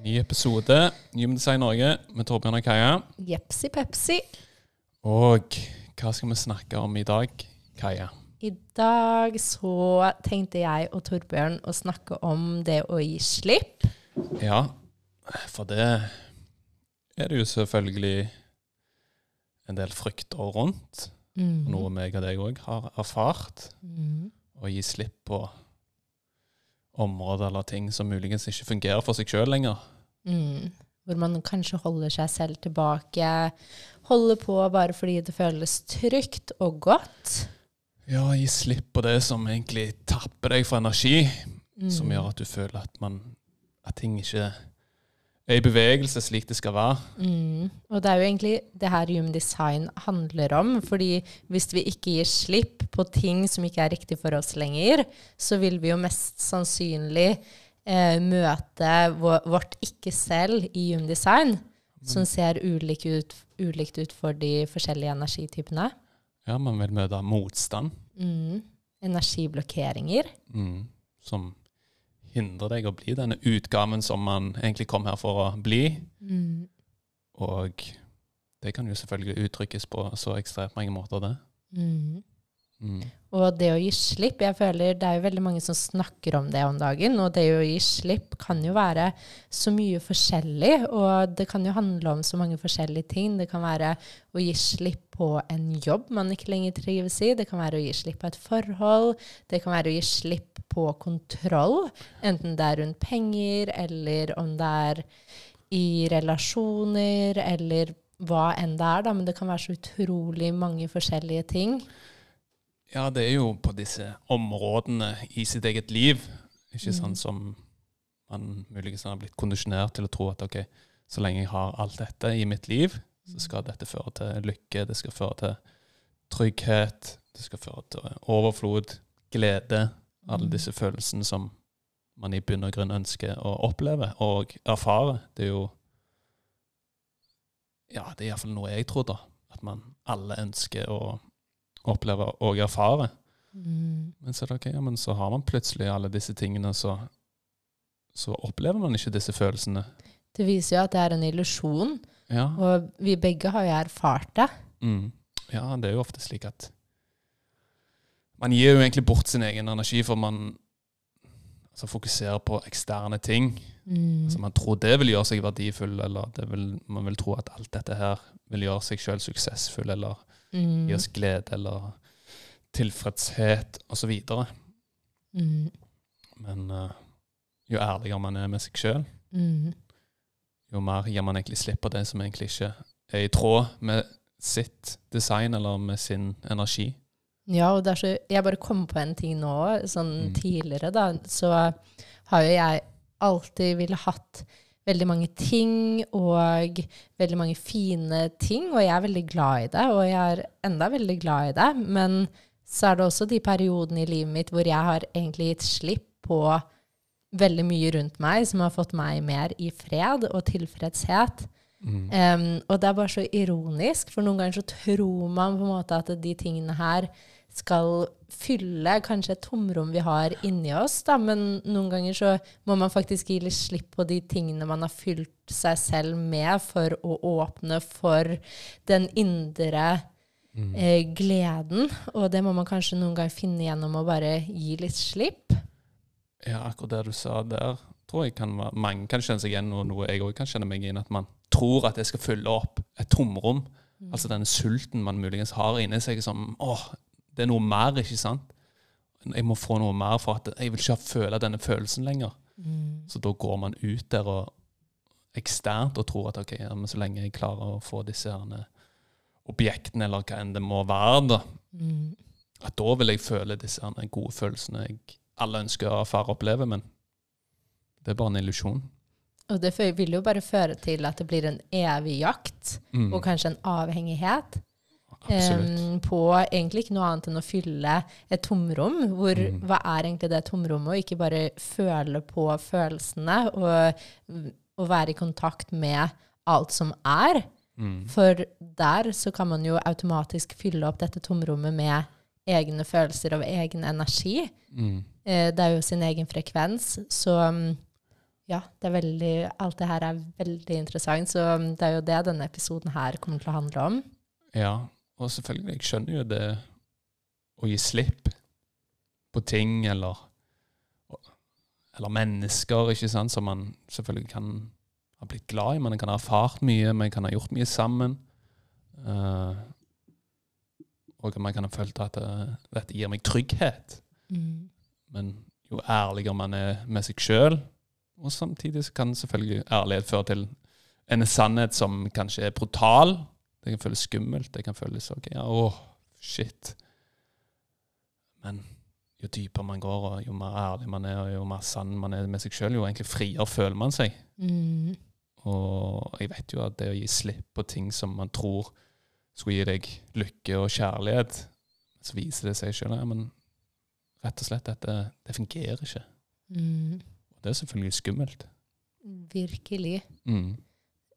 Ny episode Human Design Norge med Torbjørn og Kaja. Jepsi pepsi. Og hva skal vi snakke om i dag, Kaja? I dag så tenkte jeg og Torbjørn å snakke om det å gi slipp. Ja, for det er det jo selvfølgelig en del frykter rundt. Noe meg og deg òg har erfart. Mm. Å gi slipp på områder eller ting som muligens ikke fungerer for seg sjøl lenger. Mm. Hvor man kanskje holder seg selv tilbake. Holder på bare fordi det føles trygt og godt. Ja, gi slipp på det som egentlig tapper deg for energi, Mm. som gjør at du føler at, man, at ting ikke er i bevegelse slik det skal være. Mm. Og det er jo egentlig det her human design handler om. fordi hvis vi ikke gir slipp på ting som ikke er riktig for oss lenger, så vil vi jo mest sannsynlig eh, møte vårt ikke-selv i human design, som ser ulik ut, ulikt ut for de forskjellige energitypene. Ja, man vil møte motstand Mm. Energiblokkeringer. mm, som hindrer deg å bli denne utgaven som man egentlig kom her for å bli. Mm. Og det kan jo selvfølgelig uttrykkes på så ekstremt mange måter, det. Mm. Mm. Og det å gi slipp, jeg føler det er jo veldig mange som snakker om det om dagen, og det å gi slipp kan jo være så mye forskjellig, og det kan jo handle om så mange forskjellige ting. Det kan være å gi slipp på en jobb man ikke lenger trives i, det kan være å gi slipp på et forhold, det kan være å gi slipp på kontroll, enten det er rundt penger, eller om det er i relasjoner, eller hva enn det er, da, men det kan være så utrolig mange forskjellige ting. Ja, det er jo på disse områdene i sitt eget liv, ikke Mm. sant, som man muligens har blitt kondisjonert til å tro at ok, så lenge jeg har alt dette i mitt liv, så skal dette føre til lykke, det skal føre til trygghet, det skal føre til overflod, glede, alle Mm. disse følelsene som man i bunn og grunn ønsker å oppleve og erfare. Det er jo Ja, det er iallfall noe jeg tror, da. At man alle ønsker å oppleve og erfare. Mm. Men så er det ok, ja, men så har man plutselig alle disse tingene, så, så opplever man ikke disse følelsene. Det viser jo at det er en illusjon, Ja. og vi begge har jo erfart det. Mm. ja, det er jo ofte slik at man gir jo egentlig bort sin egen energi, for man altså, fokuserer på eksterne ting. Mm. Altså, man tror det vil gjøre seg verdifull, eller det vil, man vil tro at alt dette her vil gjøre seg sjøl suksessfull, eller Mm. gi oss glede, eller tilfredshet, osv. Mm. Men uh, jo ærligere man er med seg sjøl, Mm. jo mer gir man egentlig slipp på det som egentlig ikke er i tråd med sitt design eller med sin energi. Ja, og så, jeg bare kom på en ting nå, sånn Mm. tidligere da, så har jo jeg alltid ville hatt veldig mange ting og veldig mange fine ting, og jeg er veldig glad i det, og jeg er enda veldig glad i det, men så er det også de periodene i livet mitt hvor jeg har egentlig gitt slipp på veldig mye rundt meg som har fått meg mer i fred og tilfredshet. Mm. Um, og det er bare så ironisk, for noen ganger så tror man på en måte at de tingene her skal fylle kanskje et tomrom vi har inni oss, da, men noen ganger så må man faktisk gi litt slipp på de tingene man har fylt seg selv med for å åpne for den indre Mm. eh, gleden, og det må man kanskje noen ganger finne gjennom å bare gi litt slipp. Ja, akkurat det du sa der, tror jeg kan være, mange kan kjenne seg igjen, og noe jeg òg kan kjenne meg igjen, at man tror at jeg skal fylle opp et tomrom. Altså denne sulten man muligens har inni seg som åh, det er noe mer, ikke sant? Jeg må få noe mer for at jeg vil ikke føle denne følelsen lenger. Mm. Så da går man ut der og eksternt og tror at ok, ja, men så lenge jeg klarer å få disse herne objektene, eller hva enn det må være, da, Mm. at da vil jeg føle disse herne gode følelsene jeg alle ønsker å erfare og oppleve, men det er bare en illusjon. Og det vil jo bare føre til at det blir en evig jakt, Mm. og kanskje en avhengighet. Em, på egentlig ikke noe annet enn å fylle et tomrom. Hvor, Mm. Hva er egentlig det tomrommet? Og ikke bare føle på følelsene og, og være i kontakt med alt som er. Mm. For der så kan man jo automatisk fylle opp dette tomrommet med egne følelser og egen energi. Mm. Uh, det er jo sin egen frekvens. Så mm, ja, det veldig, alt det her er veldig interessant. Så mm, det er jo det denne episoden her kommer til å handle om. Ja, og selvfølgelig, jeg skjønner jo det å gi slipp på ting eller eller mennesker, ikke sant, som man selvfølgelig kan ha blitt glad i. Man kan ha erfart mye, man kan ha gjort mye sammen. Uh, og man kan ha følt at eh, dette gir meg trygghet. Mm. Men jo ærligere man er med seg sjøl, og samtidig så kan selvfølgelig ærlighet føre til en sannhet som kanskje er brutal. Det kan føles skummelt. Det kan føles OK, ja, åh, shit. Men jo dypere man går, og jo mer ærlig man er, og jo mer sann man er med seg sjøl, jo egentlig friere føler man seg. Mm. Og jeg vet jo at det å gi slipp på ting som man tror skulle gi deg lykke og kjærlighet, så viser det seg sjøl ja, men rett og slett dette det fungerer ikke. Mm. Det er selvfølgelig skummelt. Virkelig. Mm.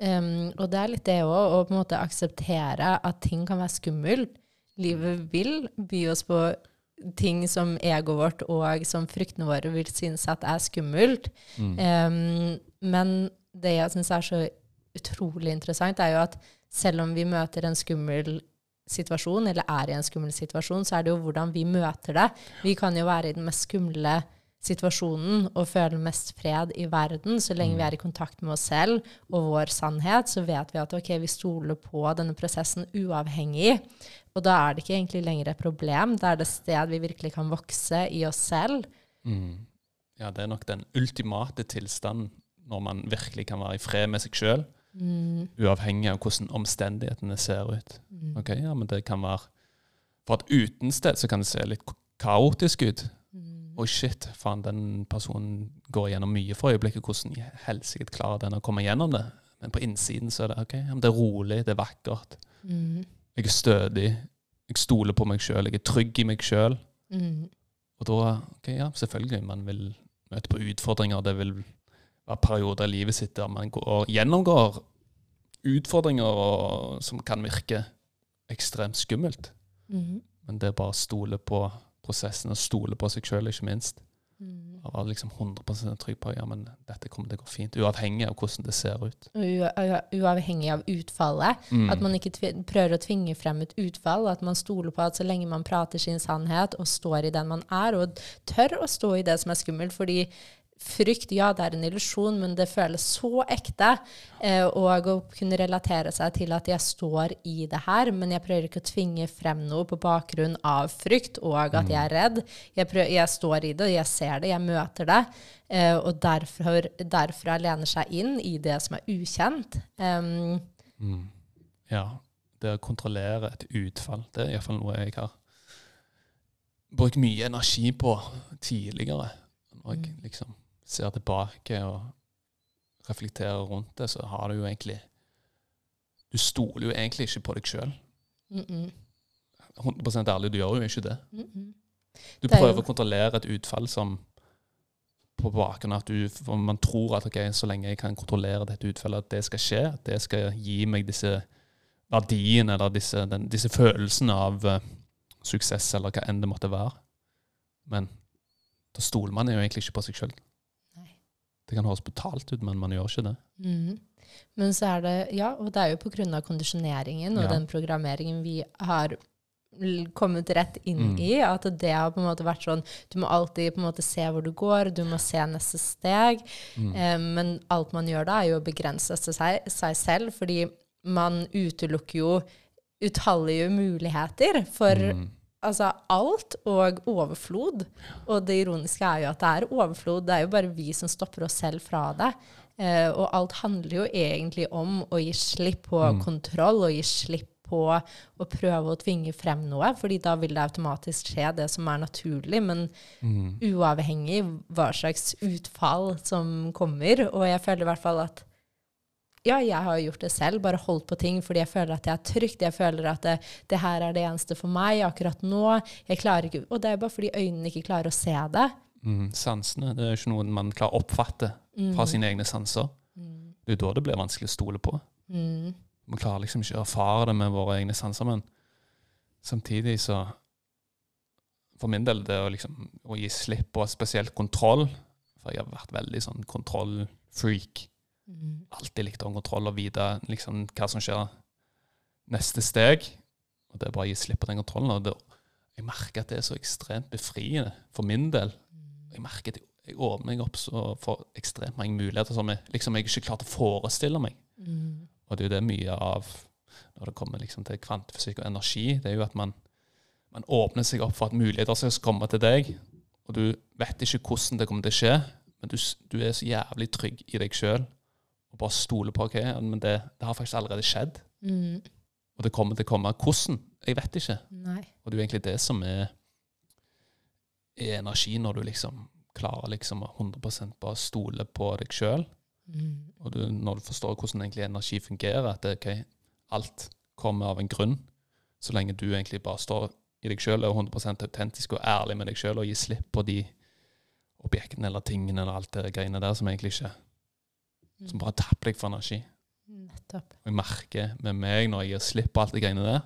Um, og det er litt det òg, å på en måte akseptere at ting kan være skummelt. Livet vil by oss på ting som egoet vårt og som fryktene våre vil synes at er skummelt. Mm. Um, men det jeg syns er så utrolig interessant, er jo at selv om vi møter en skummel situasjon, eller er i en skummel situasjon, så er det jo hvordan vi møter det. Vi kan jo være i den mest skumle situasjonen og føle mest fred i verden. Så lenge vi er i kontakt med oss selv og vår sannhet, så vet vi at ok, vi stoler på denne prosessen uavhengig. Og da er det ikke egentlig lenger et problem. Da er det et sted vi virkelig kan vokse i oss selv. Mm. Ja, det er nok den ultimate tilstanden når man virkelig kan være i fred med seg sjøl, Mm, uavhengig av hvordan omstendighetene ser ut. mm, Ok, ja, men det kan være For et utensted så kan det se litt kaotisk ut. Oi, shit, faen, den personen går gjennom mye for øyeblikket. Hvordan i helsike klarer den å komme gjennom det? Men på innsiden så er det ok, det er rolig, det er vakkert. mm, Jeg er stødig. Jeg stoler på meg sjøl. Jeg er trygg i meg sjøl. mm, Og da, ok, ja, selvfølgelig, man vil møte på utfordringer. Det vil være perioder i livet sitt der man går, gjennomgår utfordringer og, som kan virke ekstremt skummelt. mm, Men det er bare å stole på prosessen og stole på seg sjøl, ikke minst. mm. Og være liksom 100 trygg på ja, men dette kommer til å gå fint, uavhengig av hvordan det ser ut. Uavhengig av utfallet. Mm. At man ikke prøver å tvinge frem et utfall. At man stoler på at så lenge man prater sin sannhet og står i den man er, og tør å stå i det som er skummelt. fordi frykt, ja, det er en illusjon, men det føles så ekte. Eh, og å kunne relatere seg til at jeg står i det her, men jeg prøver ikke å tvinge frem noe på bakgrunn av frykt og at jeg er redd. Jeg, prøver, jeg står i det, jeg ser det, jeg møter det. Eh, og derfor, derfra lener seg inn i det som er ukjent. Um, Mm. Ja. Det å kontrollere et utfall, det er iallfall noe jeg har brukt mye energi på tidligere. Og Mm. liksom ser tilbake og reflekterer rundt det, så har du jo egentlig Du stoler jo egentlig ikke på deg sjøl. mm -mm, 100 ærlig, du gjør jo ikke det. mm. Du Det er prøver jo- å kontrollere et utfall som på bakgrunn av at du, man tror at okay, så lenge jeg kan kontrollere dette utfallet, at det skal skje, at det skal gi meg disse verdiene eller disse, den, disse følelsene av uh, suksess, eller hva enn det måtte være. Men da stoler man jo egentlig ikke på seg sjøl. Det kan høres brutalt ut, men man gjør ikke det. Mm. Men så er det Ja, og det er jo av kondisjoneringen og Ja. den programmeringen vi har kommet rett inn Mm. i. At det har på en måte vært sånn Du må alltid på en måte se hvor du går, du må se neste steg. Mm. Eh, men alt man gjør da, er jo å begrense seg, seg selv, fordi man utelukker jo utallige muligheter for Mm. Altså alt og overflod. Og det ironiske er jo at det er overflod, det er jo bare vi som stopper oss selv fra det. Eh, og alt handler jo egentlig om å gi slipp på Mm. kontroll og gi slipp på å prøve å tvinge frem noe, fordi da vil det automatisk skje det som er naturlig, men Mm. uavhengig hva slags utfall som kommer. Og jeg føler i hvert fall at ja, jeg har gjort det selv, bare holdt på ting fordi jeg føler at jeg er trygt. Jeg føler at det, det her er det eneste for meg akkurat nå. Jeg klarer ikke, Og det er bare fordi øynene ikke klarer å se det. Mm. Sansene det er ikke noe man klarer å oppfatte fra sine egne sanser. Det er da det blir vanskelig å stole på. Mm. Vi klarer liksom ikke å erfare det med våre egne sanser, men samtidig så For min del, det å liksom å gi slipp på spesielt kontroll For jeg har vært veldig sånn kontrollfreak. Mm. Alltid likt å ha kontroll og vite liksom hva som skjer neste steg. Og det er bare å gi slipp på den kontrollen. Og det, jeg merker at det er så ekstremt befriende for min del. Jeg merker at jeg, jeg åpner meg opp så for ekstremt mange muligheter som jeg, liksom jeg ikke klarte å forestille meg. Mm. Og det er jo det mye av når det kommer liksom til kvantefysikk og energi, det er jo at man, man åpner seg opp for at muligheter skal komme til deg, og du vet ikke hvordan det kommer til å skje, men du, du er så jævlig trygg i deg sjøl og bare stole på ok, men det, det har faktisk allerede skjedd, Mm. og det kommer til å komme. Hvordan? Jeg vet ikke. Nei. Og det er jo egentlig det som er, er energi, når du liksom klarer liksom å 100% bare stole på deg sjøl. Mm. Og du, når du forstår hvordan egentlig energi fungerer, at det, okay, alt kommer av en grunn, så lenge du egentlig bare står i deg sjøl, er 100% autentisk og ærlig med deg sjøl og gir slipp på de objektene eller tingene eller alt det greiene der som egentlig ikke Som bare tapper deg for energi. Nettopp. Og jeg merker med meg, når jeg gir slipp på alt det greiene der,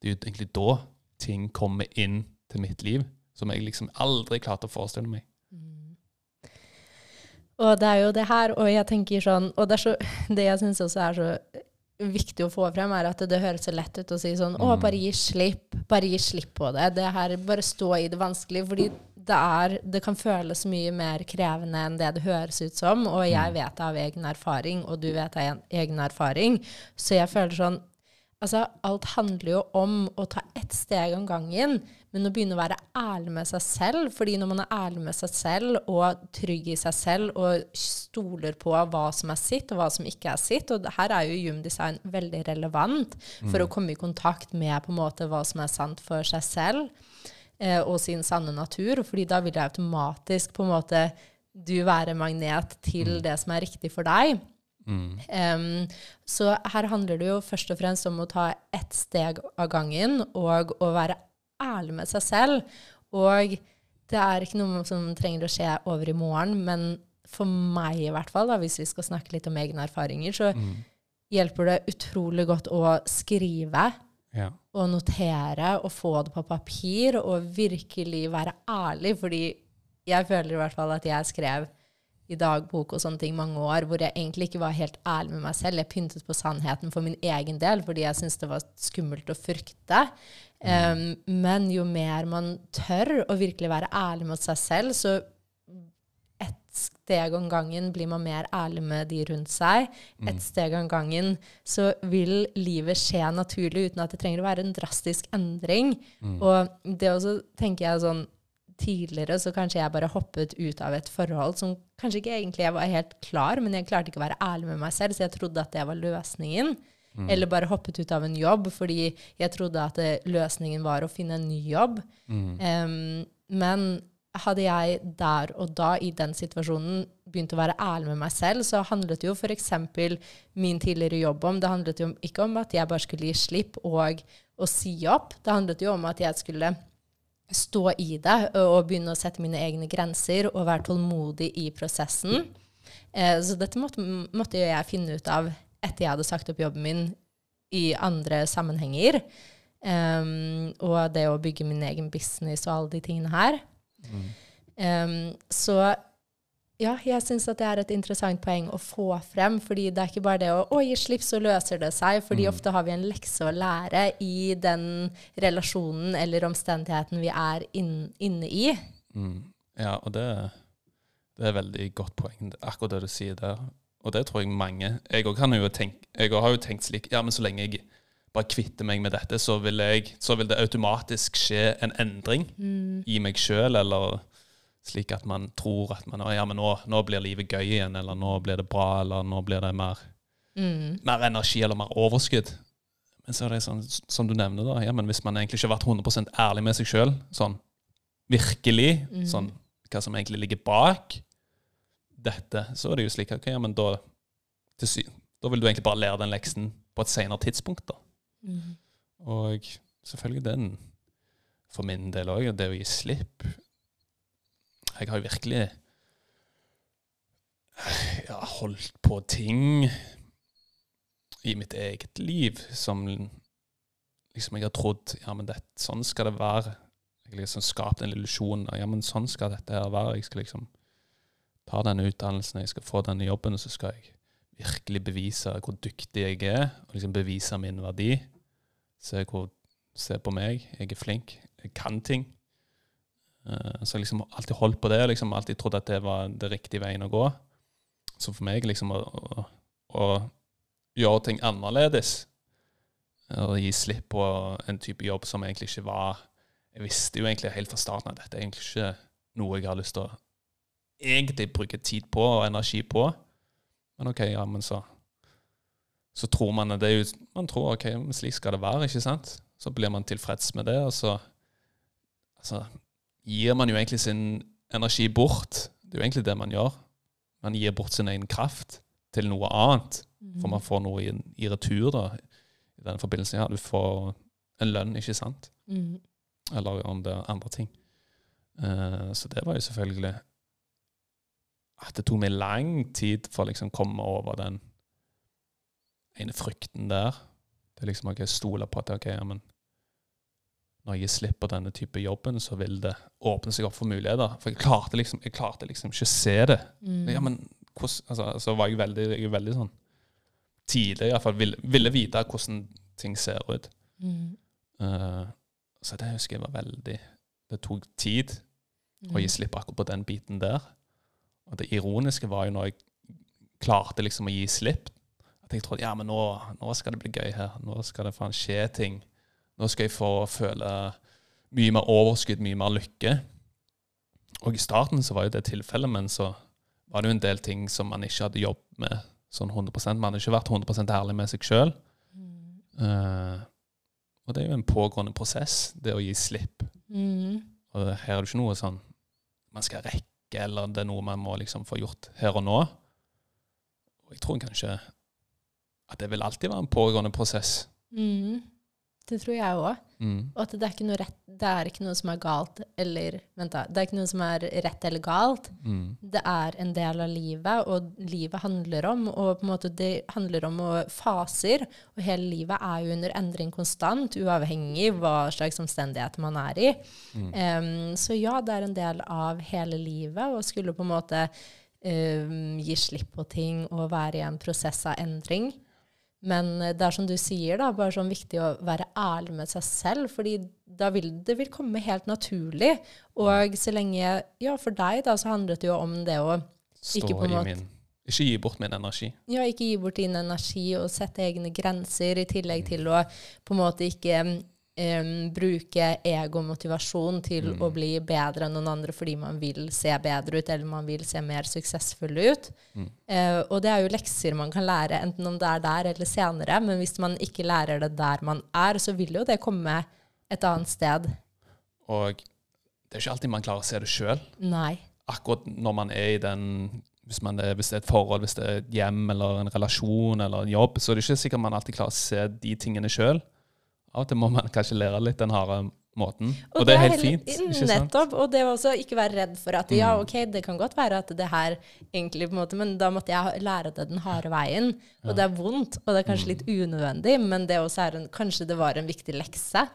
det er jo egentlig da ting kommer inn til mitt liv som jeg liksom aldri klarte å forestille meg. Og det er jo det her, og jeg tenker sånn Og det, er så, det jeg syns også er så viktig å få frem, er at det høres så lett ut å si sånn Å, bare gi slipp. Bare gi slipp på det. Det her, Bare stå i det vanskelige. Fordi det er Det kan føles mye mer krevende enn det det høres ut som. Og jeg vet det av egen erfaring, og du vet det av egen erfaring. Så jeg føler sånn Altså, alt handler jo om å ta ett steg om gangen, men å begynne å være ærlig med seg selv. fordi når man er ærlig med seg selv og trygg i seg selv og stoler på hva som er sitt, og hva som ikke er sitt Og her er jo Human veldig relevant for å komme i kontakt med på en måte hva som er sant for seg selv og sin sanne natur. fordi da vil det automatisk på en måte du være magnet til det som er riktig for deg. Em, så her handler det jo først og fremst om å ta ett steg av gangen og å være ærlig med seg selv. Og det er ikke noe som trenger å skje over i morgen, men for meg i hvert fall, da, hvis vi skal snakke litt om egne erfaringer, så hjelper det utrolig godt å skrive Ja. og notere og få det på papir og virkelig være ærlig. Fordi jeg føler i hvert fall at jeg skrev i dagbok og sånne ting mange år hvor jeg egentlig ikke var helt ærlig med meg selv. Jeg pyntet på sannheten for min egen del fordi jeg syntes det var skummelt å frykte. Um, men jo mer man tør å virkelig være ærlig mot seg selv, så steg om gangen blir man mer ærlig med de rundt seg. Et steg om gangen så vil livet skje naturlig uten at det trenger å være en drastisk endring. Og det også tenker jeg sånn Tidligere så kanskje jeg bare hoppet ut av et forhold som kanskje ikke egentlig jeg var helt klar, men jeg klarte ikke å være ærlig med meg selv, så jeg trodde at det var løsningen. Eller bare hoppet ut av en jobb fordi jeg trodde at det, løsningen var å finne en ny jobb. Em, men hadde jeg der og da i den situasjonen begynt å være ærlig med meg selv, så handlet jo f.eks. min tidligere jobb om Det handlet jo ikke om at jeg bare skulle gi slipp og, og si opp. Det handlet jo om at jeg skulle stå i det og begynne å sette mine egne grenser og være tålmodig i prosessen. Eh, så dette måtte, måtte jeg finne ut av etter jeg hadde sagt opp jobben min i andre sammenhenger. Um, og det å bygge min egen business og alle de tingene her. Um, så ja, jeg syns at det er et interessant poeng å få frem. fordi det er ikke bare det å, å gi slipp, så løser det seg. fordi ofte har vi en lekse å lære i den relasjonen eller omstendigheten vi er inn, inne i. Mm. Ja, og det, det er veldig godt poeng, akkurat det du sier der. Og det tror jeg mange Jeg kan jo tenke, jeg har jo tenkt slik Ja, men så lenge jeg bare kvitter meg med dette, så vil, jeg, så vil det automatisk skje en endring i meg sjøl, eller slik at man tror at man, ja, men nå, nå blir livet gøy igjen, eller nå blir det bra, eller nå blir det mer, mer energi eller mer overskudd. Men så er det sånn, som du nevner, da, ja, men hvis man egentlig ikke har vært 100 ærlig med seg sjøl, sånn virkelig, Mm. sånn hva som egentlig ligger bak dette, så er det jo slik ok, ja, men da, til da vil du egentlig bare lære den leksen på et senere tidspunkt. da. Mm. Og selvfølgelig den, for min del òg, det å gi slipp Jeg har jo virkelig ja, holdt på ting i mitt eget liv som liksom jeg har trodd Ja, men det, sånn skal det være. Jeg har liksom skapt en illusjon av ja, men sånn skal dette her være. Jeg skal liksom ta denne utdannelsen, jeg skal få denne jobben, og så skal jeg virkelig bevise hvor dyktig jeg er, og liksom bevise min verdi. Se, hvor, se på meg, jeg er flink, jeg kan ting. Eh, så jeg liksom alltid holdt på det, liksom alltid trodd at det var det riktige veien å gå. Så for meg liksom å, å, å gjøre ting annerledes, og gi slipp på en type jobb som egentlig ikke var Jeg visste jo egentlig helt fra starten at dette er egentlig ikke noe jeg har lyst til å egentlig bruke tid på og energi på. Men OK, ja, men så Så tror man det er jo Man tror OK, slik skal det være, ikke sant? Så blir man tilfreds med det, og så altså, gir man jo egentlig sin energi bort. Det er jo egentlig det man gjør. Man gir bort sin egen kraft til noe annet, for man får noe i, i retur. da, I den forbindelsen. Ja, du får en lønn, ikke sant? Mm. Eller om det er andre ting. Uh, så det var jo selvfølgelig at det tok meg lang tid for å liksom komme over den ene frykten der. Det er liksom at jeg stoler på at ok, ja, men når jeg slipper denne type jobben, så vil det åpne seg opp for muligheter. For jeg klarte liksom, jeg klarte liksom ikke se det. Mm. Ja, men hvordan, altså, så var jeg veldig, jeg veldig sånn tidlig iallfall ville, ville vite hvordan ting ser ut. Mm. Uh, så det husker jeg var veldig Det tok tid å gi slipp akkurat på den biten der. Og det ironiske var jo når jeg klarte liksom å gi slipp, at jeg trodde ja, men nå, nå skal det bli gøy her. Nå skal det faen skje ting. Nå skal jeg få føle mye mer overskudd, mye mer lykke. Og i starten så var jo det tilfellet, men så var det jo en del ting som man ikke hadde jobbet med sånn 100 Man hadde ikke vært 100 ærlig med seg sjøl. Mm. og det er jo en pågående prosess, det å gi slipp. Mm. Og her er det ikke noe sånn man skal rekke, eller det er noe man må liksom få gjort her og nå. Og jeg tror kanskje at det vil alltid være en pågående prosess. Mm. Det tror jeg òg. Mm. Og at det er, ikke noe rett, det er ikke noe som er galt eller Vent, da. Det er ikke noe som er rett eller galt. Mm. Det er en del av livet, og livet handler om og på en måte det handler om faser. Og hele livet er jo under endring konstant, uavhengig hva slags omstendigheter man er i. Em, så ja, det er en del av hele livet, og skulle på en måte um, gi slipp på ting og være i en prosess av endring. Men eh, det er som du sier, da, bare sånn viktig å være ærlig med seg selv, fordi da vil det vil komme helt naturlig. Og så lenge Ja, for deg, da, så handlet det jo om det å Stå Ikke på en måte- Ikke gi bort min energi. ja, ikke gi bort din energi og sette egne grenser, i tillegg til å på en måte ikke em, bruke ego og motivasjon til å bli bedre enn noen andre fordi man vil se bedre ut, eller man vil se mer suksessfull ut. Eh, og det er jo lekser man kan lære, enten om det er der eller senere, men hvis man ikke lærer det der man er, så vil jo det komme et annet sted. Og det er ikke alltid man klarer å se det sjøl. Akkurat når man er i den hvis, man er, hvis det er et forhold, hvis det er et hjem eller en relasjon eller en jobb, så er det ikke sikkert man alltid klarer å se de tingene sjøl. Av og til må man kanskje lære litt den harde måten. Og, det er helt fint. ikke sant? Nettopp. Og det var også ikke være redd for at ja, Mm. ok, det kan godt være at det her egentlig på en måte, Men da måtte jeg lære det den harde veien. Og det er vondt, og det er kanskje Mm. litt unødvendig, men det også er en, kanskje det var en viktig lekse.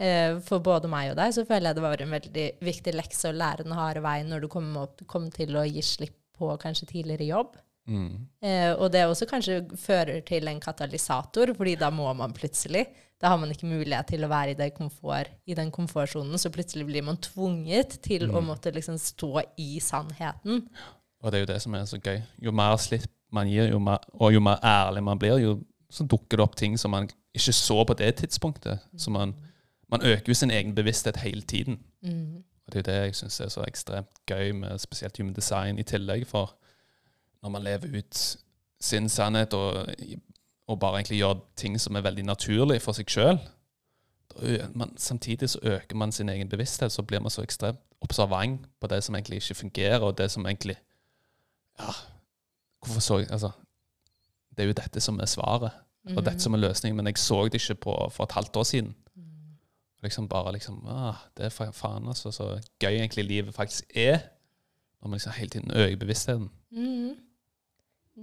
Eh, for både meg og deg så føler jeg det var en veldig viktig lekse å lære den harde veien når du kom, opp, kom til å gi slipp på kanskje tidligere jobb. Mm. Eh, og det også kanskje fører til en katalysator, fordi da må man plutselig. Da har man ikke mulighet til å være i, det komfort, i den komfortsonen, så plutselig blir man tvunget til å måtte liksom stå i sannheten. Og det er jo det som er så gøy. Jo mer slipp man gir, jo mer, og jo mer ærlig man blir, jo så dukker det opp ting som man ikke så på det tidspunktet. Så man, man øker jo sin egen bevissthet hele tiden. Mm. Og det er jo det jeg syns er så ekstremt gøy med spesielt human design i tillegg. For når man lever ut sin sannhet og, og bare egentlig gjøre ting som er veldig naturlig for seg sjøl, samtidig så øker man sin egen bevissthet, så blir man så ekstremt observant på det som egentlig ikke fungerer, og det som egentlig Ja, hvorfor så jeg Altså, det er jo dette som er svaret, og dette som er løsningen, men jeg så det ikke på for et halvt år siden. Liksom bare liksom ah, Det er faen, altså. Så gøy egentlig livet faktisk er. Når man liksom hele tiden øker bevisstheten. Mm.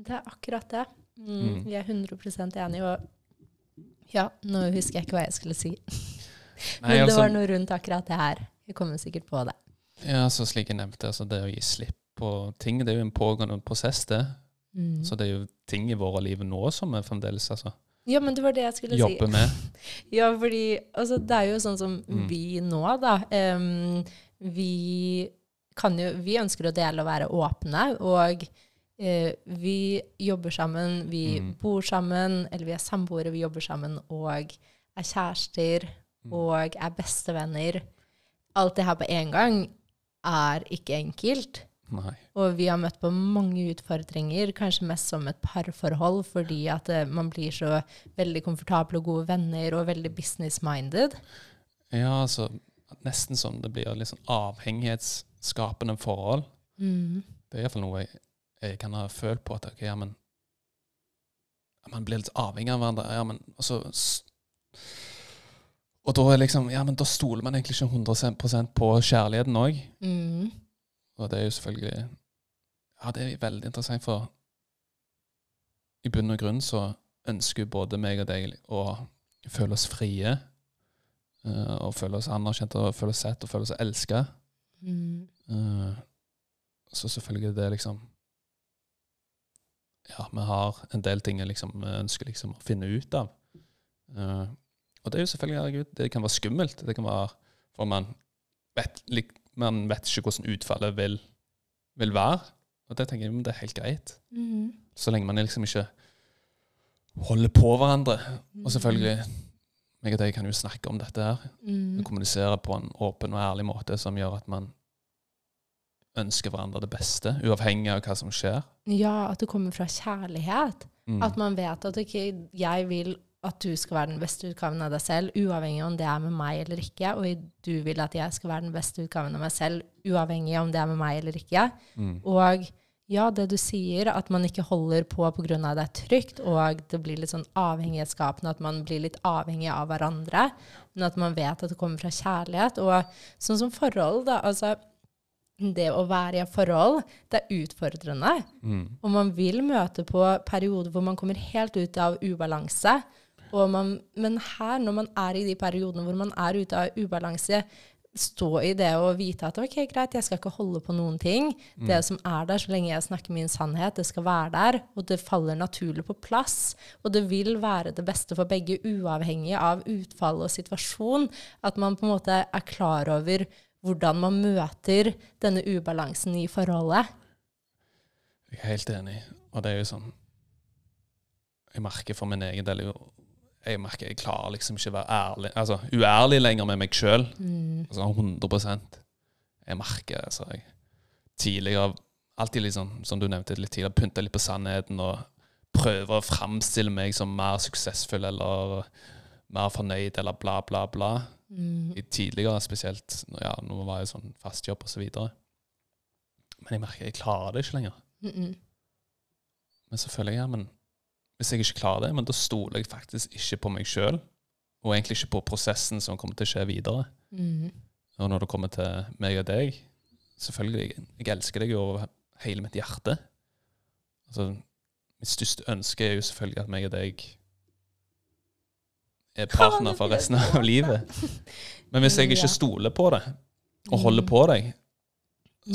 Det er akkurat det. Mm. Mm. Vi er 100 enige. Og ja, nå husker jeg ikke hva jeg skulle si. Nei, Men det altså, var noe rundt akkurat det her. Jeg kommer sikkert på det. Ja, så slik jeg nevnte, altså det å gi slipp på ting, det er jo en pågående prosess, det. Mm. Så det er jo ting i våre liv nå som er fremdeles altså, Ja, men det var det jeg skulle jobbe si. med. ja, fordi altså, det er jo sånn som mm. vi nå, da. Um, vi kan jo Vi ønsker å dele og være åpne, og eh, vi jobber sammen, vi mm. bor sammen, eller vi er samboere, vi jobber sammen og er kjærester mm. og er bestevenner. Alt det her på én gang er ikke enkelt. Nei. Og vi har møtt på mange utfordringer, kanskje mest som et parforhold, fordi at uh, man blir så veldig komfortable og gode venner og veldig business-minded. Ja, altså nesten som det blir litt sånn avhengighetsskapende forhold. Mm. Det er iallfall noe jeg jeg kan ha følt på at okay, ja, men, man blir litt avhengig av hverandre. Ja, men, og, så, og da, liksom, ja, men da stoler man egentlig ikke 100% på kjærligheten òg. Mm. Og det er jo selvfølgelig Ja, det er veldig interessant, for i bunn og grunn så ønsker både meg og deg å føle oss frie. Uh, og føle oss anerkjent og føle oss sett og føle oss elska. Mm. Uh, så selvfølgelig det er liksom ja, vi har en del ting liksom, vi ønsker liksom, å finne ut av. Uh, og det er jo selvfølgelig herregud, det kan være skummelt. Det kan være For man vet, man vet ikke hvordan utfallet vil, vil, være. Og det tenker jeg det er helt greit. Mm. Så lenge man liksom ikke holder på hverandre. Og selvfølgelig jeg og deg kan jo snakke om dette her. Mm. Kommunisere på en åpen og ærlig måte som gjør at man ønsker hverandre det beste, uavhengig av hva som skjer. Ja, at det kommer fra kjærlighet. Mm. At man vet at okay, jeg vil at du skal være den beste utgaven av deg selv, uavhengig om det er med meg eller ikke. Og du vil at jeg skal være den beste utgaven av meg selv, uavhengig om det er med meg eller ikke. Mm. Og ja, det du sier, at man ikke holder på pga. det er trygt, og det blir litt sånn avhengighetsskapende, at man blir litt avhengig av hverandre, men at man vet at det kommer fra kjærlighet. Og sånn som forhold, da. altså det å være i et forhold, det er utfordrende. Mm. Og man vil møte på perioder hvor man kommer helt ut av ubalanse. Man, men her, når man er i de periodene hvor man er ute av ubalanse, stå i det og vite at ok, greit, jeg skal ikke holde på noen ting. Mm. Det som er der, så lenge jeg snakker min sannhet, det skal være der. Og det faller naturlig på plass. Og det vil være det beste for begge, uavhengig av utfall og situasjon. At man på en måte er klar over hvordan man møter denne ubalansen i forholdet. Jeg er helt enig. Og det er jo sånn Jeg merker for min egen del jeg merker jeg klarer liksom ikke å være ærlig, altså uærlig lenger med meg sjøl. Mm. Altså 100% Jeg merker altså jeg tidligere alltid sånn, som du nevnte litt tidligere, pynta litt på sannheten og prøver å framstille meg som mer suksessfull eller mer fornøyd eller bla, bla, bla. Mm. Tidligere spesielt, ja, når man var i sånn fastjobb osv. Så men jeg merker jeg klarer det ikke lenger. Mm -mm. Men så føler jeg ja, men hvis jeg ikke klarer det, men da stoler jeg faktisk ikke på meg sjøl, og egentlig ikke på prosessen som kommer til å skje videre. Mm. Og når det kommer til meg og deg Selvfølgelig, jeg, jeg elsker deg over hele mitt hjerte. Altså, mitt største ønske er jo selvfølgelig at meg og deg er partner for resten av livet. Men hvis jeg ikke stoler på det, og holder på deg,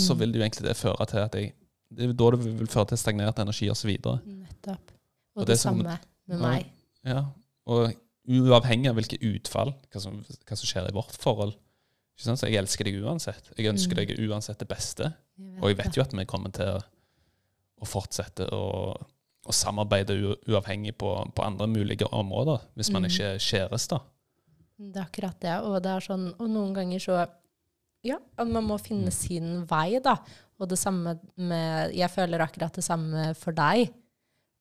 så vil det jo egentlig det føre til at jeg Det er da det vil føre til stagnert energi osv. Nettopp. Og, og det, det samme med meg. Ja, og uavhengig av hvilke utfall, hva som, hva som skjer i vårt forhold. Så jeg elsker deg uansett. Jeg ønsker mm. deg uansett det beste. Og jeg vet jo at vi kommer til å fortsette å å samarbeide uavhengig på, på, andre mulige områder, hvis man mm. ikke er kjærester. Det er akkurat det. Og det er sånn, og noen ganger så Ja, man må finne mm. sin vei, da. Og det samme med Jeg føler akkurat det samme for deg.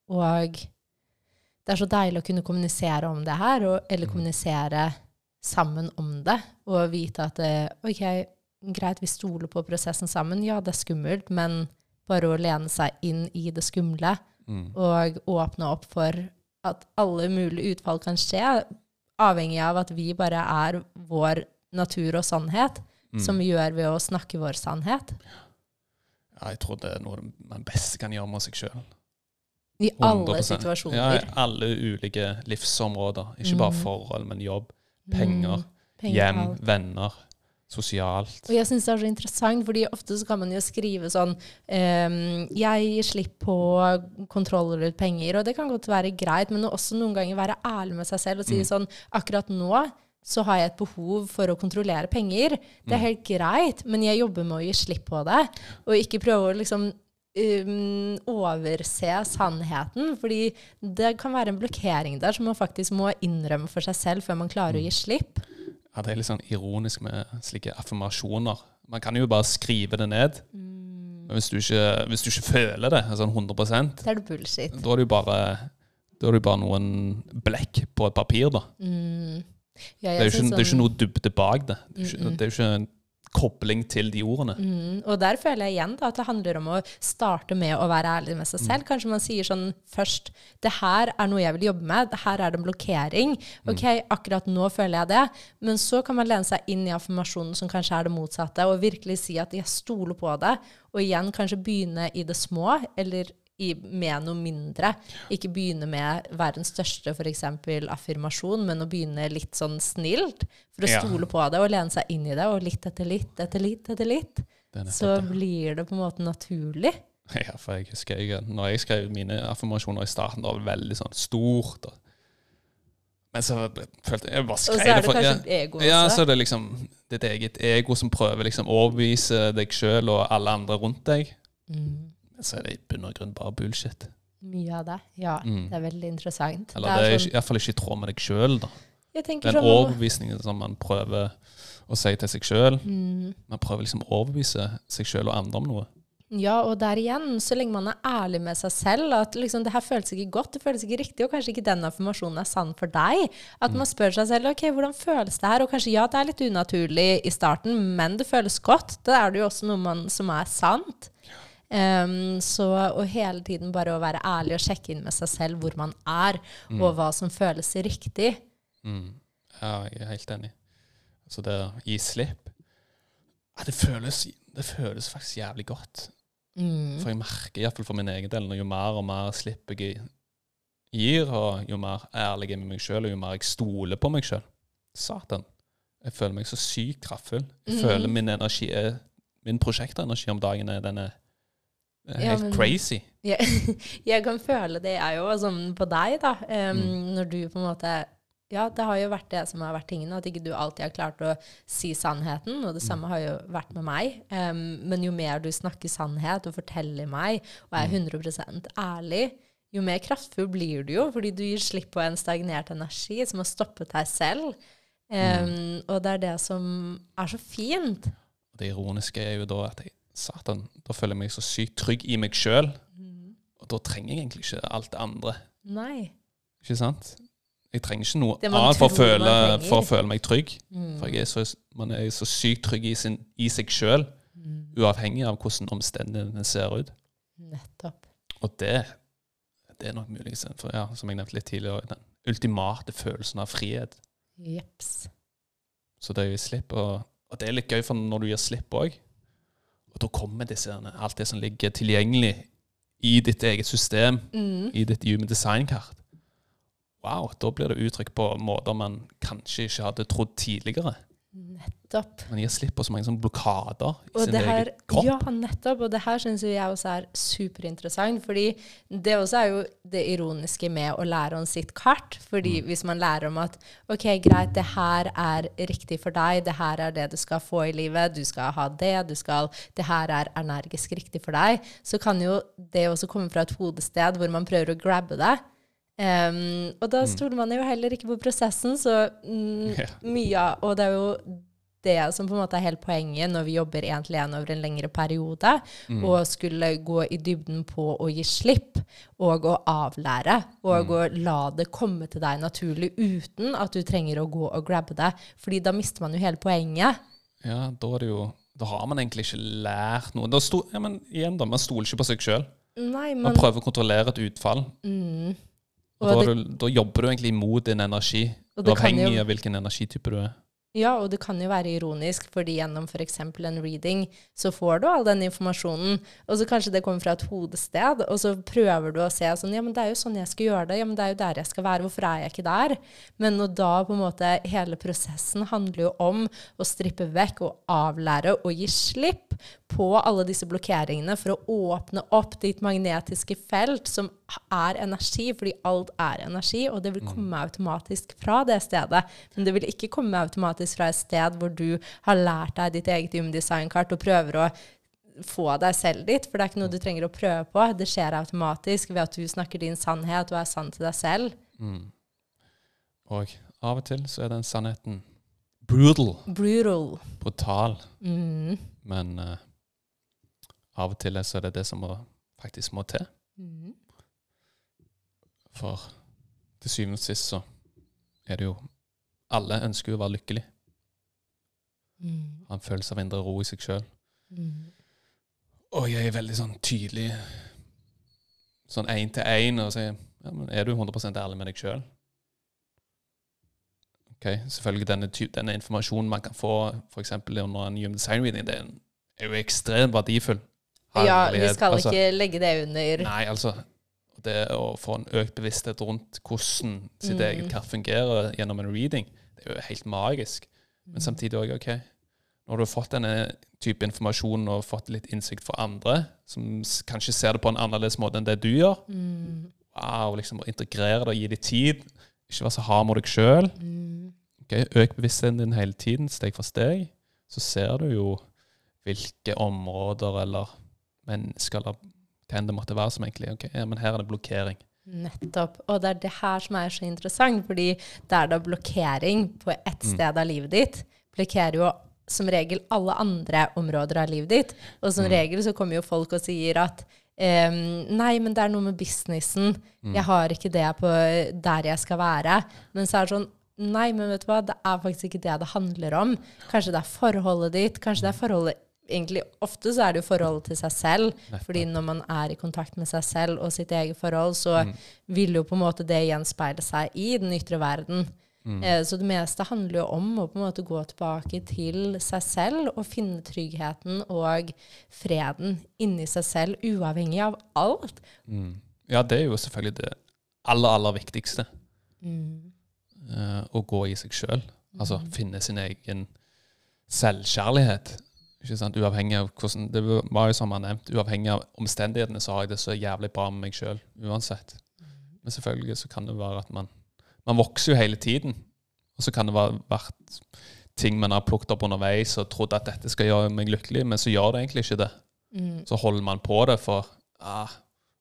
Og det er så deilig å kunne kommunisere om det her, og, eller kommunisere sammen om det, og vite at det OK, greit, vi stoler på prosessen sammen. Ja, det er skummelt, men bare å lene seg inn i det skumle Mm. og åpne opp for at alle mulige utfall kan skje, avhengig av at vi bare er vår natur og sannhet, Mm. som vi gjør ved å snakke vår sannhet. Ja, jeg tror det er noe man best kan gjøre med seg sjøl. I alle situasjoner. Ja, i alle ulike livsområder. Ikke bare Mm. forhold, men jobb, penger, Mm, penger, hjem, alt. venner, sosialt. Og jeg syns det er så interessant, fordi ofte så kan man jo skrive sånn um, Jeg slipp på kontroller ut penger, og det kan godt være greit, men også noen ganger være ærlig med seg selv og si Mm. sånn Akkurat nå så har jeg et behov for å kontrollere penger. Det er Mm. helt greit, men jeg jobber med å gi slipp på det. Og ikke prøve å liksom um, overse sannheten, fordi det kan være en blokkering der som man faktisk må innrømme for seg selv før man klarer å gi slipp. Ja, det er litt sånn ironisk med slike affirmasjoner. Man kan jo bare skrive det ned. Mm. Men hvis du ikke, hvis du ikke føler det sånn 100 Da er det bullshit. da er det jo bare, da er det bare noen blekk på et papir, da. Mm. Ja, Det er ikke, sånn, det er ikke noe dybde bak det. Det er jo ikke, det er ikke kobling til de ordene. Mm, og der føler jeg igjen da, at det handler om å starte med å være ærlig med seg selv. Kanskje man sier sånn først Det her er noe jeg vil jobbe med. Det her er det en blokkering. Ok, akkurat nå føler jeg det. Men så kan man lene seg inn i affirmasjonen som kanskje er det motsatte, og virkelig si at jeg stoler på det. Og igjen kanskje begynne i det små, eller i, med noe mindre. Ikke begynne med verdens største for eksempel, affirmasjon, men å begynne litt sånn snilt. For å Ja. stole på det og lene seg inn i det, og litt etter litt etter litt etter litt så det. blir det på en måte naturlig. Ja, for jeg husker jeg, når jeg skrev mine affirmasjoner i starten, det var det veldig sånn stort. Og, men så følte jeg bare skrev det. Og så er det for kanskje ja, et ego ja, så er det liksom ditt eget ego som prøver liksom å overbevise deg sjøl og alle andre rundt deg. Mm. Så er det i bunn og grunn bare bullshit. Mye av det. Ja, Mm. det er veldig interessant. Eller det er, sånn, ikke- i hvert fall ikke i tråd med deg sjøl. tenker Den sånn overbevisningen som man prøver å si til seg sjøl. mm, Man prøver liksom å overbevise seg sjøl og andre om noe. Ja, og der igjen, så lenge man er ærlig med seg selv, at liksom, det her føles ikke godt, det føles ikke riktig, og kanskje ikke den informasjonen er sann for deg. At man spør seg selv ok, hvordan føles det her, og kanskje ja, det er litt unaturlig i starten, men det føles godt. Da er det jo også noe man, som er sant. Um, så og hele tiden bare å være ærlig og sjekke inn med seg selv hvor man er, og hva som føles riktig. Mm. Ja, jeg er helt enig. Så det å gi slipp ja, det, føles, det føles faktisk jævlig godt. Mm. For jeg merker, iallfall for min egen del, når jo mer og mer slipp jeg gir, og jo mer ærlig jeg er med meg sjøl, og jo mer jeg stoler på meg sjøl Satan. Jeg føler meg så sykt kraftfull. Jeg Mhm. føler min energi er Min prosjektenergi om dagen er er er Ja, helt men- crazy. Jeg, jeg kan føle det, jeg òg, sånn på deg, da. Um, Mm. Når du på en måte Ja, det har jo vært det som har vært tingene, at ikke du alltid har klart å si sannheten. Og det Mm. samme har jo vært med meg. Um, men jo mer du snakker sannhet og forteller meg, og er Mm. 100% ærlig, jo mer kraftfull blir du jo, fordi du gir slipp på en stagnert energi som har stoppet deg selv. Um, Mm. Og det er det som er så fint. Det ironiske er jo da at jeg Satan, da føler jeg meg så sykt trygg i meg sjøl. Og da trenger jeg egentlig ikke alt det andre. Nei. Ikke sant? Jeg trenger ikke noe annet for å, føle, for å føle meg trygg. Mm. For er så, man er så sykt trygg i, sin, i seg sjøl, Mm. uavhengig av hvordan omstendighetene ser ut. Nettopp. Og det, det er nok muligens, for, ja, som jeg nevnte litt tidligere, den ultimate følelsen av frihet. Jeps. Så det er jo slipp. Og, og det er litt gøy, for når du gir slipp òg, og da kommer disse, alt det som ligger tilgjengelig i ditt eget system, Mm. i ditt human design-kart. Wow, da blir det uttrykk på måter man kanskje ikke hadde trodd tidligere. Nettopp. Man gir slipp på så mange sånne blokader i Og sin det her, egen kropp. ja, nettopp. Og det her syns jeg også er superinteressant. fordi det også er jo det ironiske med å lære om sitt kart. fordi hvis man lærer om at ok, greit, det her er riktig for deg, det her er det du skal få i livet, du skal ha det, du skal, det her er energisk riktig for deg, så kan jo det også komme fra et hodested hvor man prøver å grabbe det. Em, og da stoler man jo heller ikke på prosessen, så mm, Ja. mye av Og det er jo det som på en måte er hele poenget når vi jobber én til én over en lengre periode, Mm. og skulle gå i dybden på å gi slipp og å avlære, og Mm. å la det komme til deg naturlig uten at du trenger å gå og grabbe det. Fordi da mister man jo hele poenget. Ja, da er det jo Da har man egentlig ikke lært noe. Da sto, ja, men igjen da, Man stoler ikke på seg sjøl. Man, Man prøver å kontrollere et utfall. mm, Og, Og da, det- du, da jobber du egentlig imot din energi. Og Du er avhengig jo- av hvilken energitype du er. Ja, og det kan jo være ironisk, fordi gjennom f.eks. en reading så får du all den informasjonen, og så kanskje det kommer fra et hodested, og så prøver du å se sånn Ja, men det er jo sånn jeg skal gjøre det. Ja, men det er jo der jeg skal være. Hvorfor er jeg ikke der? Men og da på en måte Hele prosessen handler jo om å strippe vekk og avlære og gi slipp på alle disse blokkeringene for å åpne opp ditt magnetiske felt, som er energi, fordi alt er energi, og det vil komme automatisk fra det stedet. Men det vil ikke komme automatisk fra et sted hvor du har lært deg ditt eget human-design-kart og prøver å få deg selv dit, for det er ikke noe du trenger å prøve på. Det skjer automatisk ved at du snakker din sannhet og er sann til deg selv. Mm. Og av og til så er den sannheten brutal, Brutal. brutal. Mm. Men eh, av og til så er det det som må, faktisk må til. Mm. For til syvende og sist så er det jo Alle ønsker jo å være lykkelig. Mm. Ha en følelse av indre ro i seg sjøl. Mm. Og jeg er veldig sånn tydelig sånn én til én og sier ja, men er du 100 ærlig med deg sjøl? Ok, selvfølgelig denne, denne informasjonen man kan få f.eks. under en human design reading, det er er jo ekstremt verdifull. Ja, vi skal altså. ikke legge det under Nei, altså Det å få en økt bevissthet rundt hvordan sitt Mm. eget kart fungerer gjennom en reading, det er jo helt magisk. Mm. Men samtidig òg, OK Når du har fått denne type informasjon og fått litt innsikt fra andre, som kanskje ser det på en annerledes måte enn det du gjør Mm. Wow, liksom å integrere det og gi det tid. Ikke være så hard mot deg sjøl. Mm. Øk bevisstheten din hele tiden, steg for steg. Så ser du jo hvilke områder eller mennesker skal det enn det måtte være som egentlig ok, ja, men her er det blokkering. Nettopp. Og det er det her som er så interessant, fordi der det er blokkering på ett Mm. sted av livet ditt, blokkerer jo som regel alle andre områder av livet ditt. Og som Mm. regel så kommer jo folk og sier at Um, nei, men det er noe med businessen. Mm. Jeg har ikke det på der jeg skal være. Men så er det sånn Nei, men vet du hva, det er faktisk ikke det det handler om. Kanskje det er forholdet ditt. Kanskje det er forholdet Egentlig ofte så er det jo forholdet til seg selv. Fordi når man er i kontakt med seg selv og sitt eget forhold, så Mm. vil jo på en måte det gjenspeile seg i den ytre verden. Mm. Eh, så det meste handler jo om å på en måte gå tilbake til seg selv og finne tryggheten og freden inni seg selv, uavhengig av alt. Mm. Ja, det er jo selvfølgelig det aller, aller viktigste. Mm. eh, å gå i seg sjøl. Altså finne sin egen selvkjærlighet. Ikke sant? Uavhengig av hvordan Det var jo som han nevnte, uavhengig av omstendighetene så har jeg det så jævlig bra med meg sjøl uansett. Men selvfølgelig så kan det være at man Man vokser jo hele tiden. Og så kan det være vært ting man har plukket opp underveis og trodd at dette skal gjøre meg lykkelig, men så gjør det egentlig ikke det. Mm. Så holder man på det for ah,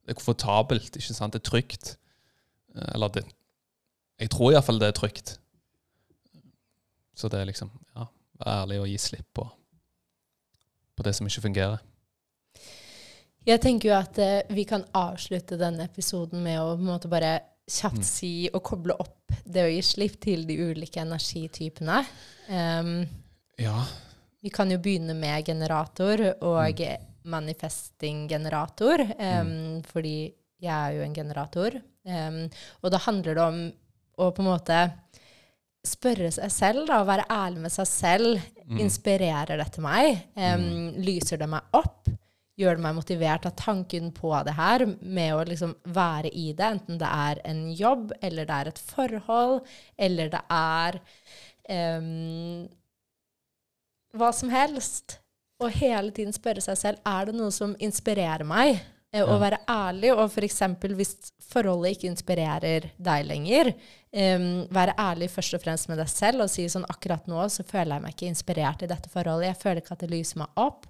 det er komfortabelt, ikke sant? Det er trygt. Eh, Eller det Jeg tror iallfall det er trygt. Så det er liksom ja, være ærlig og gi slipp på, på det som ikke fungerer. Jeg tenker jo at eh, vi kan avslutte denne episoden med å på en måte bare kjapt Mm. si og koble opp det å gi slipp til de ulike energitypene. Um, Ja. Vi kan jo begynne med generator og manifesting-generator, em, fordi jeg er jo en generator. Um, og da handler det om å på en måte spørre seg selv, da, være ærlig med seg selv. Mm. Inspirerer dette meg? Em, Lyser det meg opp? Gjør det meg motivert av tanken på det her, med å liksom være i det, enten det er en jobb, eller det er et forhold, eller det er um, hva som helst. Og hele tiden spørre seg selv er det noe som inspirerer meg. Eh, Å Ja. være ærlig, og f.eks. hvis forholdet ikke inspirerer deg lenger, em, være ærlig først og fremst med deg selv og si sånn akkurat nå så føler jeg meg ikke inspirert i dette forholdet. Jeg føler ikke at det lyser meg opp.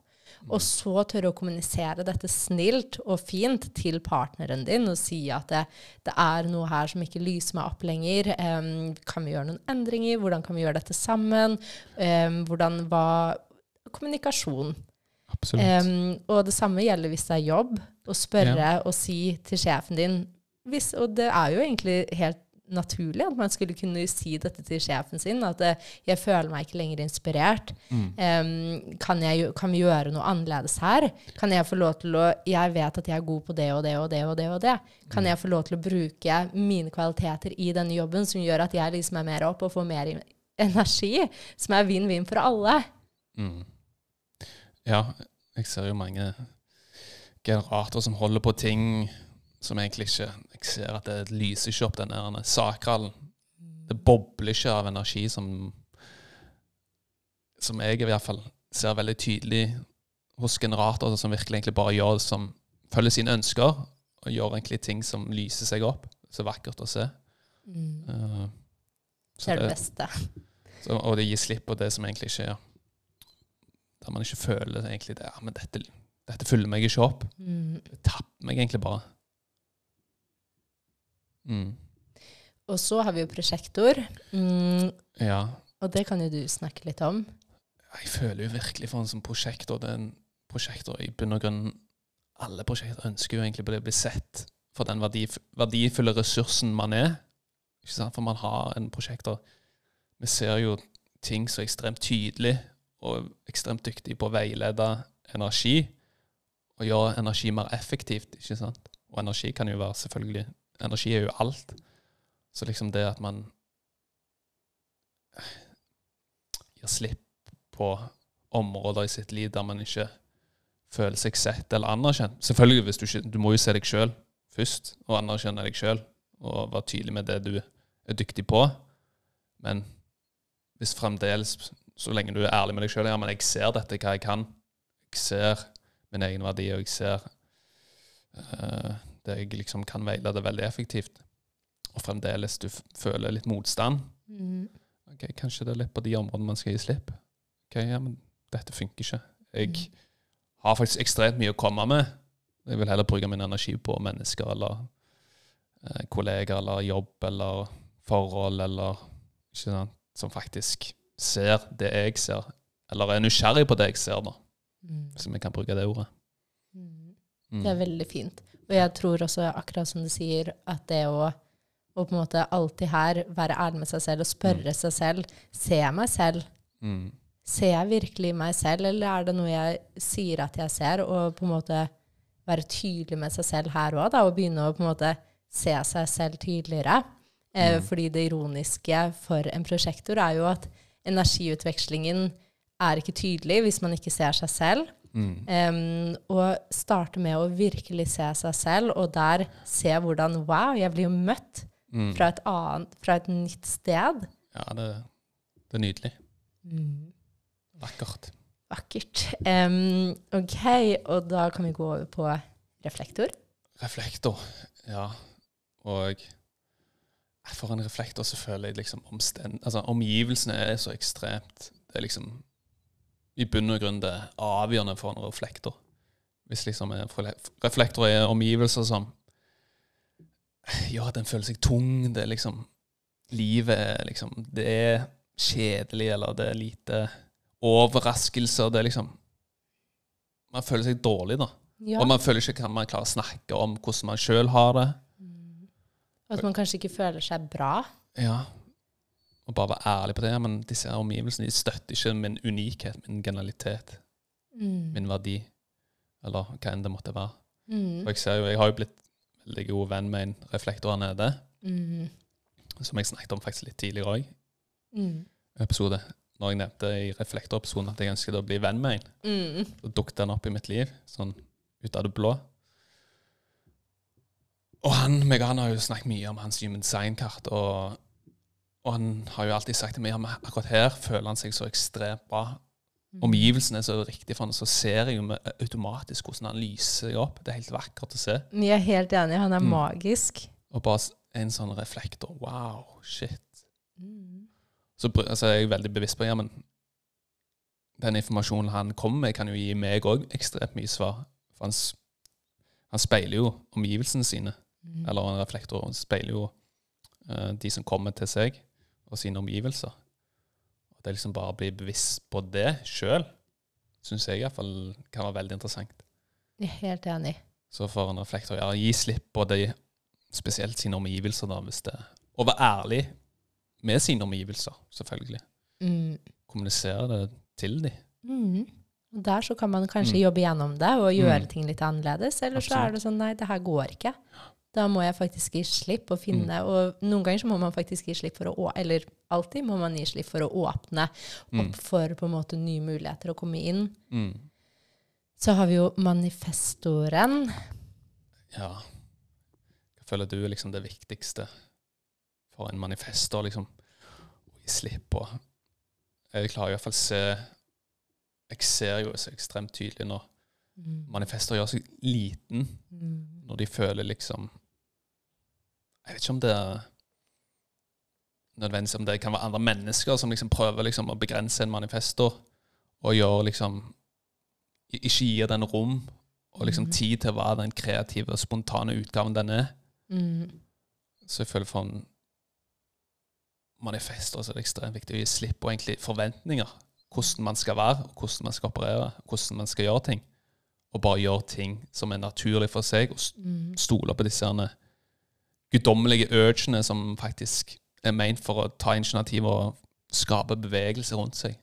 Og så tørre å kommunisere dette snilt og fint til partneren din og si at det, det er noe her som ikke lyser meg opp lenger. Um, kan vi gjøre noen endringer? Hvordan kan vi gjøre dette sammen? Um, hvordan var kommunikasjon? Absolutt. Um, og det samme gjelder hvis det er jobb. Å spørre Ja. og si til sjefen din hvis, Og det er jo egentlig helt naturlig at man skulle kunne si dette til sjefen sin. At eh, 'jeg føler meg ikke lenger inspirert'. Mm. Um, kan, jeg, kan vi gjøre noe annerledes her? Kan jeg få lov til å Jeg vet at jeg er god på det og det og det og det. og det. Kan jeg få lov til å bruke mine kvaliteter i denne jobben som gjør at jeg liksom er mer opp og får mer energi? Som er vinn-vinn for alle. Mm. Ja, jeg ser jo mange generater som holder på ting som egentlig ikke Jeg ser at det lyser ikke opp den der sakralen. Det bobler ikke av energi som Som jeg i hvert fall ser veldig tydelig hos generatorer som virkelig egentlig bare gjør det som følger sine ønsker, og gjør egentlig ting som lyser seg opp. Så vakkert å se. Eh, Det er det beste. så, og det gir slipp på det som egentlig ikke er Der man ikke føler egentlig det. Ja, men dette, dette fyller meg ikke opp. Mm. Det tapper meg egentlig bare. Mm. Og så har vi jo prosjektor. Mm, Ja. og det kan jo du snakke litt om. Jeg føler jo virkelig for en sånn prosjektor. det er en prosjektor i bunn og grunn Alle prosjekter ønsker jo egentlig på det å bli sett for den verdif verdifulle ressursen man er. Ikke sant? For man har en prosjektor Vi ser jo ting så ekstremt tydelig, og ekstremt dyktig på å veilede energi, og gjøre energi mer effektivt, ikke sant? Og energi kan jo være selvfølgelig Energi er jo alt. Så liksom det at man gir slipp på områder i sitt liv der man ikke føler seg sett eller anerkjent. Selvfølgelig, hvis du, du må jo se deg sjøl først, og anerkjenne deg sjøl, og være tydelig med det du er dyktig på. Men hvis fremdeles, så lenge du er ærlig med deg sjøl Ja, men jeg ser dette, hva jeg kan. Jeg ser min egen verdi, og jeg ser eh, det jeg liksom kan veilede veldig effektivt. Og fremdeles du føler litt motstand. Mm. Ok, Kanskje det er litt på de områdene man skal gi slipp. Ok, ja, men dette funker ikke. Jeg Mm. har faktisk ekstremt mye å komme med. Jeg vil heller bruke min energi på mennesker eller eh, kollegaer eller jobb eller forhold eller ikke sant, som faktisk ser det jeg ser, eller er nysgjerrig på det jeg ser, da, Mm. hvis vi kan bruke det ordet. Mm. Mm. Det er veldig fint. Og jeg tror også, akkurat som du sier, at det å, å på en måte alltid her være ærlig med seg selv og spørre seg selv Ser jeg meg selv? Mm. Ser jeg virkelig meg selv, eller er det noe jeg sier at jeg ser? Og på en måte være tydelig med seg selv her òg, og begynne å på en måte se seg selv tydeligere. Eh, Mm. Fordi det ironiske for en prosjektor er jo at energiutvekslingen er ikke tydelig hvis man ikke ser seg selv. Mm. Um, og starte med å virkelig se seg selv, og der se hvordan Wow, jeg blir jo møtt Mm. fra et annet, fra et nytt sted. Ja, det, det er nydelig. Vakkert. Vakkert. Um, OK, og da kan vi gå over på reflektor. Reflektor, ja. Og for en reflektor så føler jeg liksom omstend, altså, omgivelsene er så ekstremt Det er liksom i bunn og grunn det avgjørende for en reflektor. Hvis liksom reflektor er omgivelser som gjør at en føler seg tung, det er liksom Livet liksom Det er kjedelig, eller det er lite overraskelser. Det er liksom Man føler seg dårlig, da. Ja. Og man føler ikke kan man klare å snakke om hvordan man sjøl har det. At man kanskje ikke føler seg bra. Ja. Og bare være ærlig på det. Men disse omgivelsene de støtter ikke min unikhet, min genialitet, Mm. min verdi, eller hva enn det måtte være. Mm. For jeg ser jo, jeg har jo blitt veldig god venn med en reflektor her nede, Mm. som jeg snakket om faktisk litt tidligere òg, Mm. episode. Når jeg nevnte i reflektoroppsonen at jeg ønsket å bli venn med en, Mm. så dukket den opp i mitt liv, sånn ut av det blå. Og han, meg og han har jo snakket mye om hans human design-kart, og, og han har jo alltid sagt til meg at akkurat her føler han seg så ekstremt bra. Omgivelsene er så riktig for han, så ser jeg jo automatisk hvordan han lyser opp. Det er helt vakkert å se. Jeg er helt enig. Han er Mm. magisk. Og bare en sånn reflektor. Wow, shit. Mm. Så, altså, jeg er veldig bevisst på ja, men den informasjonen han kommer med, kan jo gi meg òg ekstremt mye svar. For han, han speiler jo omgivelsene sine. Mm. Eller en reflektor speiler jo uh, de som kommer til seg, og sine omgivelser. At jeg liksom bare blir bevisst på det sjøl, syns jeg iallfall kan være veldig interessant. Jeg er helt enig. Så for en reflektor ja, gi slipp på de, spesielt sine omgivelser, da, hvis det Og være ærlig med sine omgivelser, selvfølgelig. Mm. Kommunisere det til dem. Mm. Og Der så kan man kanskje Mm. jobbe gjennom det og gjøre Mm. ting litt annerledes. Eller så er det sånn nei, det her går ikke. Da må jeg faktisk gi slipp og finne Mm. Og noen ganger så må man faktisk gi slipp for å å- Eller alltid må man gi slipp for å åpne Mm. opp for på en måte nye muligheter å komme inn. Mm. Så har vi jo manifestoren. Ja. Hva føler du er liksom det viktigste for en manifestor, liksom? Å gi slipp på Jeg klarer iallfall se Jeg ser jo så ekstremt tydelig når Mm. manifester gjør seg liten, Mm. når de føler liksom Jeg vet ikke om det nødvendigvis om det kan være andre mennesker som liksom prøver liksom å begrense en manifesto og gjør liksom Ikke gir den rom og liksom mm. tid til å være den kreative og spontane utgaven den er. Mm. Så jeg føler for en manifesto så er det ekstremt viktig å gi slipp på egentlig forventninger. Hvordan man skal være, hvordan man skal operere, hvordan man skal gjøre ting. Og bare gjøre ting som er naturlig for seg, og Mm. stole på disse herne guddommelige urgene som faktisk er ment for å ta initiativ og skape bevegelse rundt seg.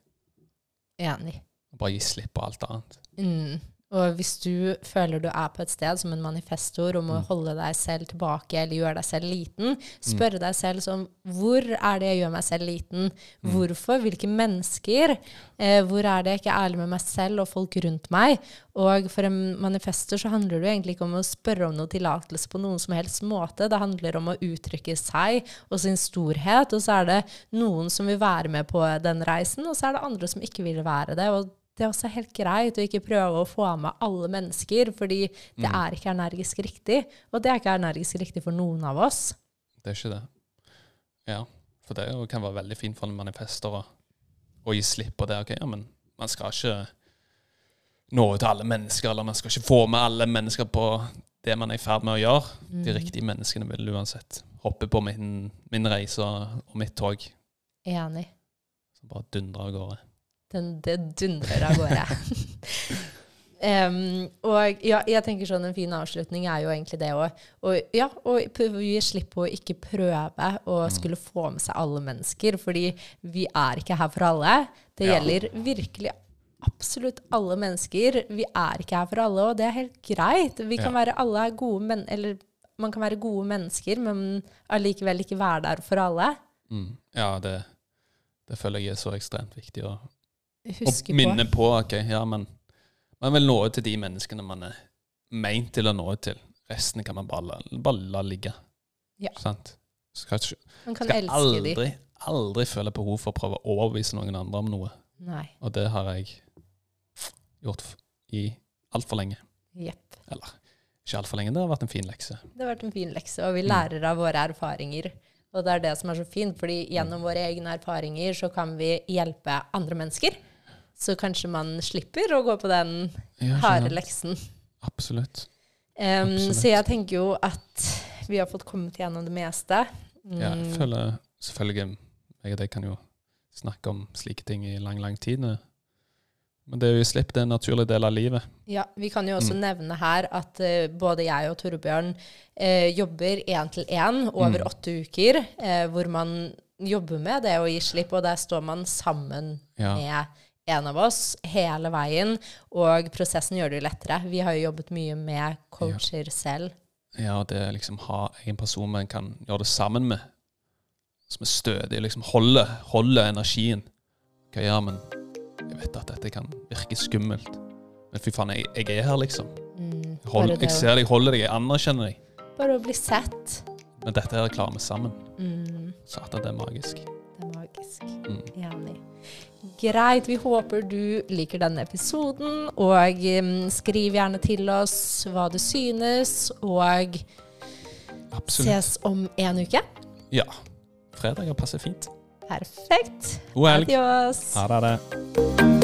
Enig. Og bare gi slipp på alt annet. Mm. Og hvis du føler du er på et sted som en manifestor og må Mm. holde deg selv tilbake eller gjøre deg selv liten, spørre deg selv som hvor er det jeg gjør meg selv liten? Mm. Hvorfor? Hvilke mennesker? Eh, hvor er det jeg ikke er ærlig med meg selv og folk rundt meg? Og for en manifestor så handler det jo egentlig ikke om å spørre om noe tillatelse på noen som helst måte. Det handler om å uttrykke seg og sin storhet, og så er det noen som vil være med på den reisen, og så er det andre som ikke vil være det. og det er også helt greit å ikke prøve å få med alle mennesker, fordi det Mm. er ikke energisk riktig. Og det er ikke energisk riktig for noen av oss. Det er ikke det. Ja, for det kan være veldig fint for en manifester å, å gi slipp på det. Ok, ja, men man skal ikke nå ut til alle mennesker, eller man skal ikke få med alle mennesker på det man er i ferd med å gjøre. De riktige menneskene vil uansett hoppe på min, min reise og mitt tog. Enig. Så bare dundre av gårde. Den, det dundrer av gårde. Um, og ja, jeg tenker sånn en fin avslutning er jo egentlig det òg. og, ja, å vi å gi slipp på å ikke prøve å skulle få med seg alle mennesker, fordi vi er ikke her for alle. Det Ja. gjelder virkelig absolutt alle mennesker. Vi er ikke her for alle, og det er helt greit. Vi kan Ja. være alle gode men eller man kan være gode mennesker, men allikevel ikke være der for alle. Mm. Ja, det, det føler jeg er så ekstremt viktig å, å Huske på. minne på. ok, ja, men man vil nå ut til de menneskene man er meint til å nå ut til. Resten kan man bare bare la ligge. Ja. Sant? Skal, Man kan skal elske aldri, de. aldri føle behov for å prøve å overbevise noen andre om noe. Nei. Og det har jeg gjort i altfor lenge. Yep. Eller ikke altfor lenge, det har vært en fin lekse. Det har vært en fin lekse, og vi Mm. lærer av våre erfaringer. Og det er det som er så fint, fordi gjennom Mm. våre egne erfaringer så kan vi hjelpe andre mennesker. Så kanskje man slipper å gå på den harde leksen. Absolutt. Um, Absolutt. så jeg tenker jo at vi har fått kommet gjennom det meste. Mm, Ja, jeg føler selvfølgelig Jeg og deg kan jo snakke om slike ting i lang, lang tid. Men men det å gi slipp, det er en naturlig del av livet. Ja, Vi kan jo også Mm. nevne her at uh, både jeg og Torbjørn uh, jobber én til én over Mm. åtte uker, uh, hvor man jobber med det å gi slipp, og der står man sammen Ja. med en av oss hele veien, og prosessen gjør det jo lettere. Vi har jo jobbet mye med coacher selv. Ja, det er liksom ha en person man kan gjøre det sammen med, som er stødig, liksom holde, holde energien. Ok, ja, men jeg vet at dette kan virke skummelt. Men fy faen, jeg, jeg er her, liksom. Mm, hold, jeg ser deg, jeg holder deg, jeg anerkjenner deg. bare å bli sett. Men dette her klarer vi sammen. Mm, Satan, det er magisk. det er magisk. Mm. Enig. Greit. Vi håper du liker denne episoden. Og um, skriv gjerne til oss hva du synes. Og Absolutt. ses om en uke. Ja. Fredager passer fint. Perfekt. God helg. Adios. Ha det.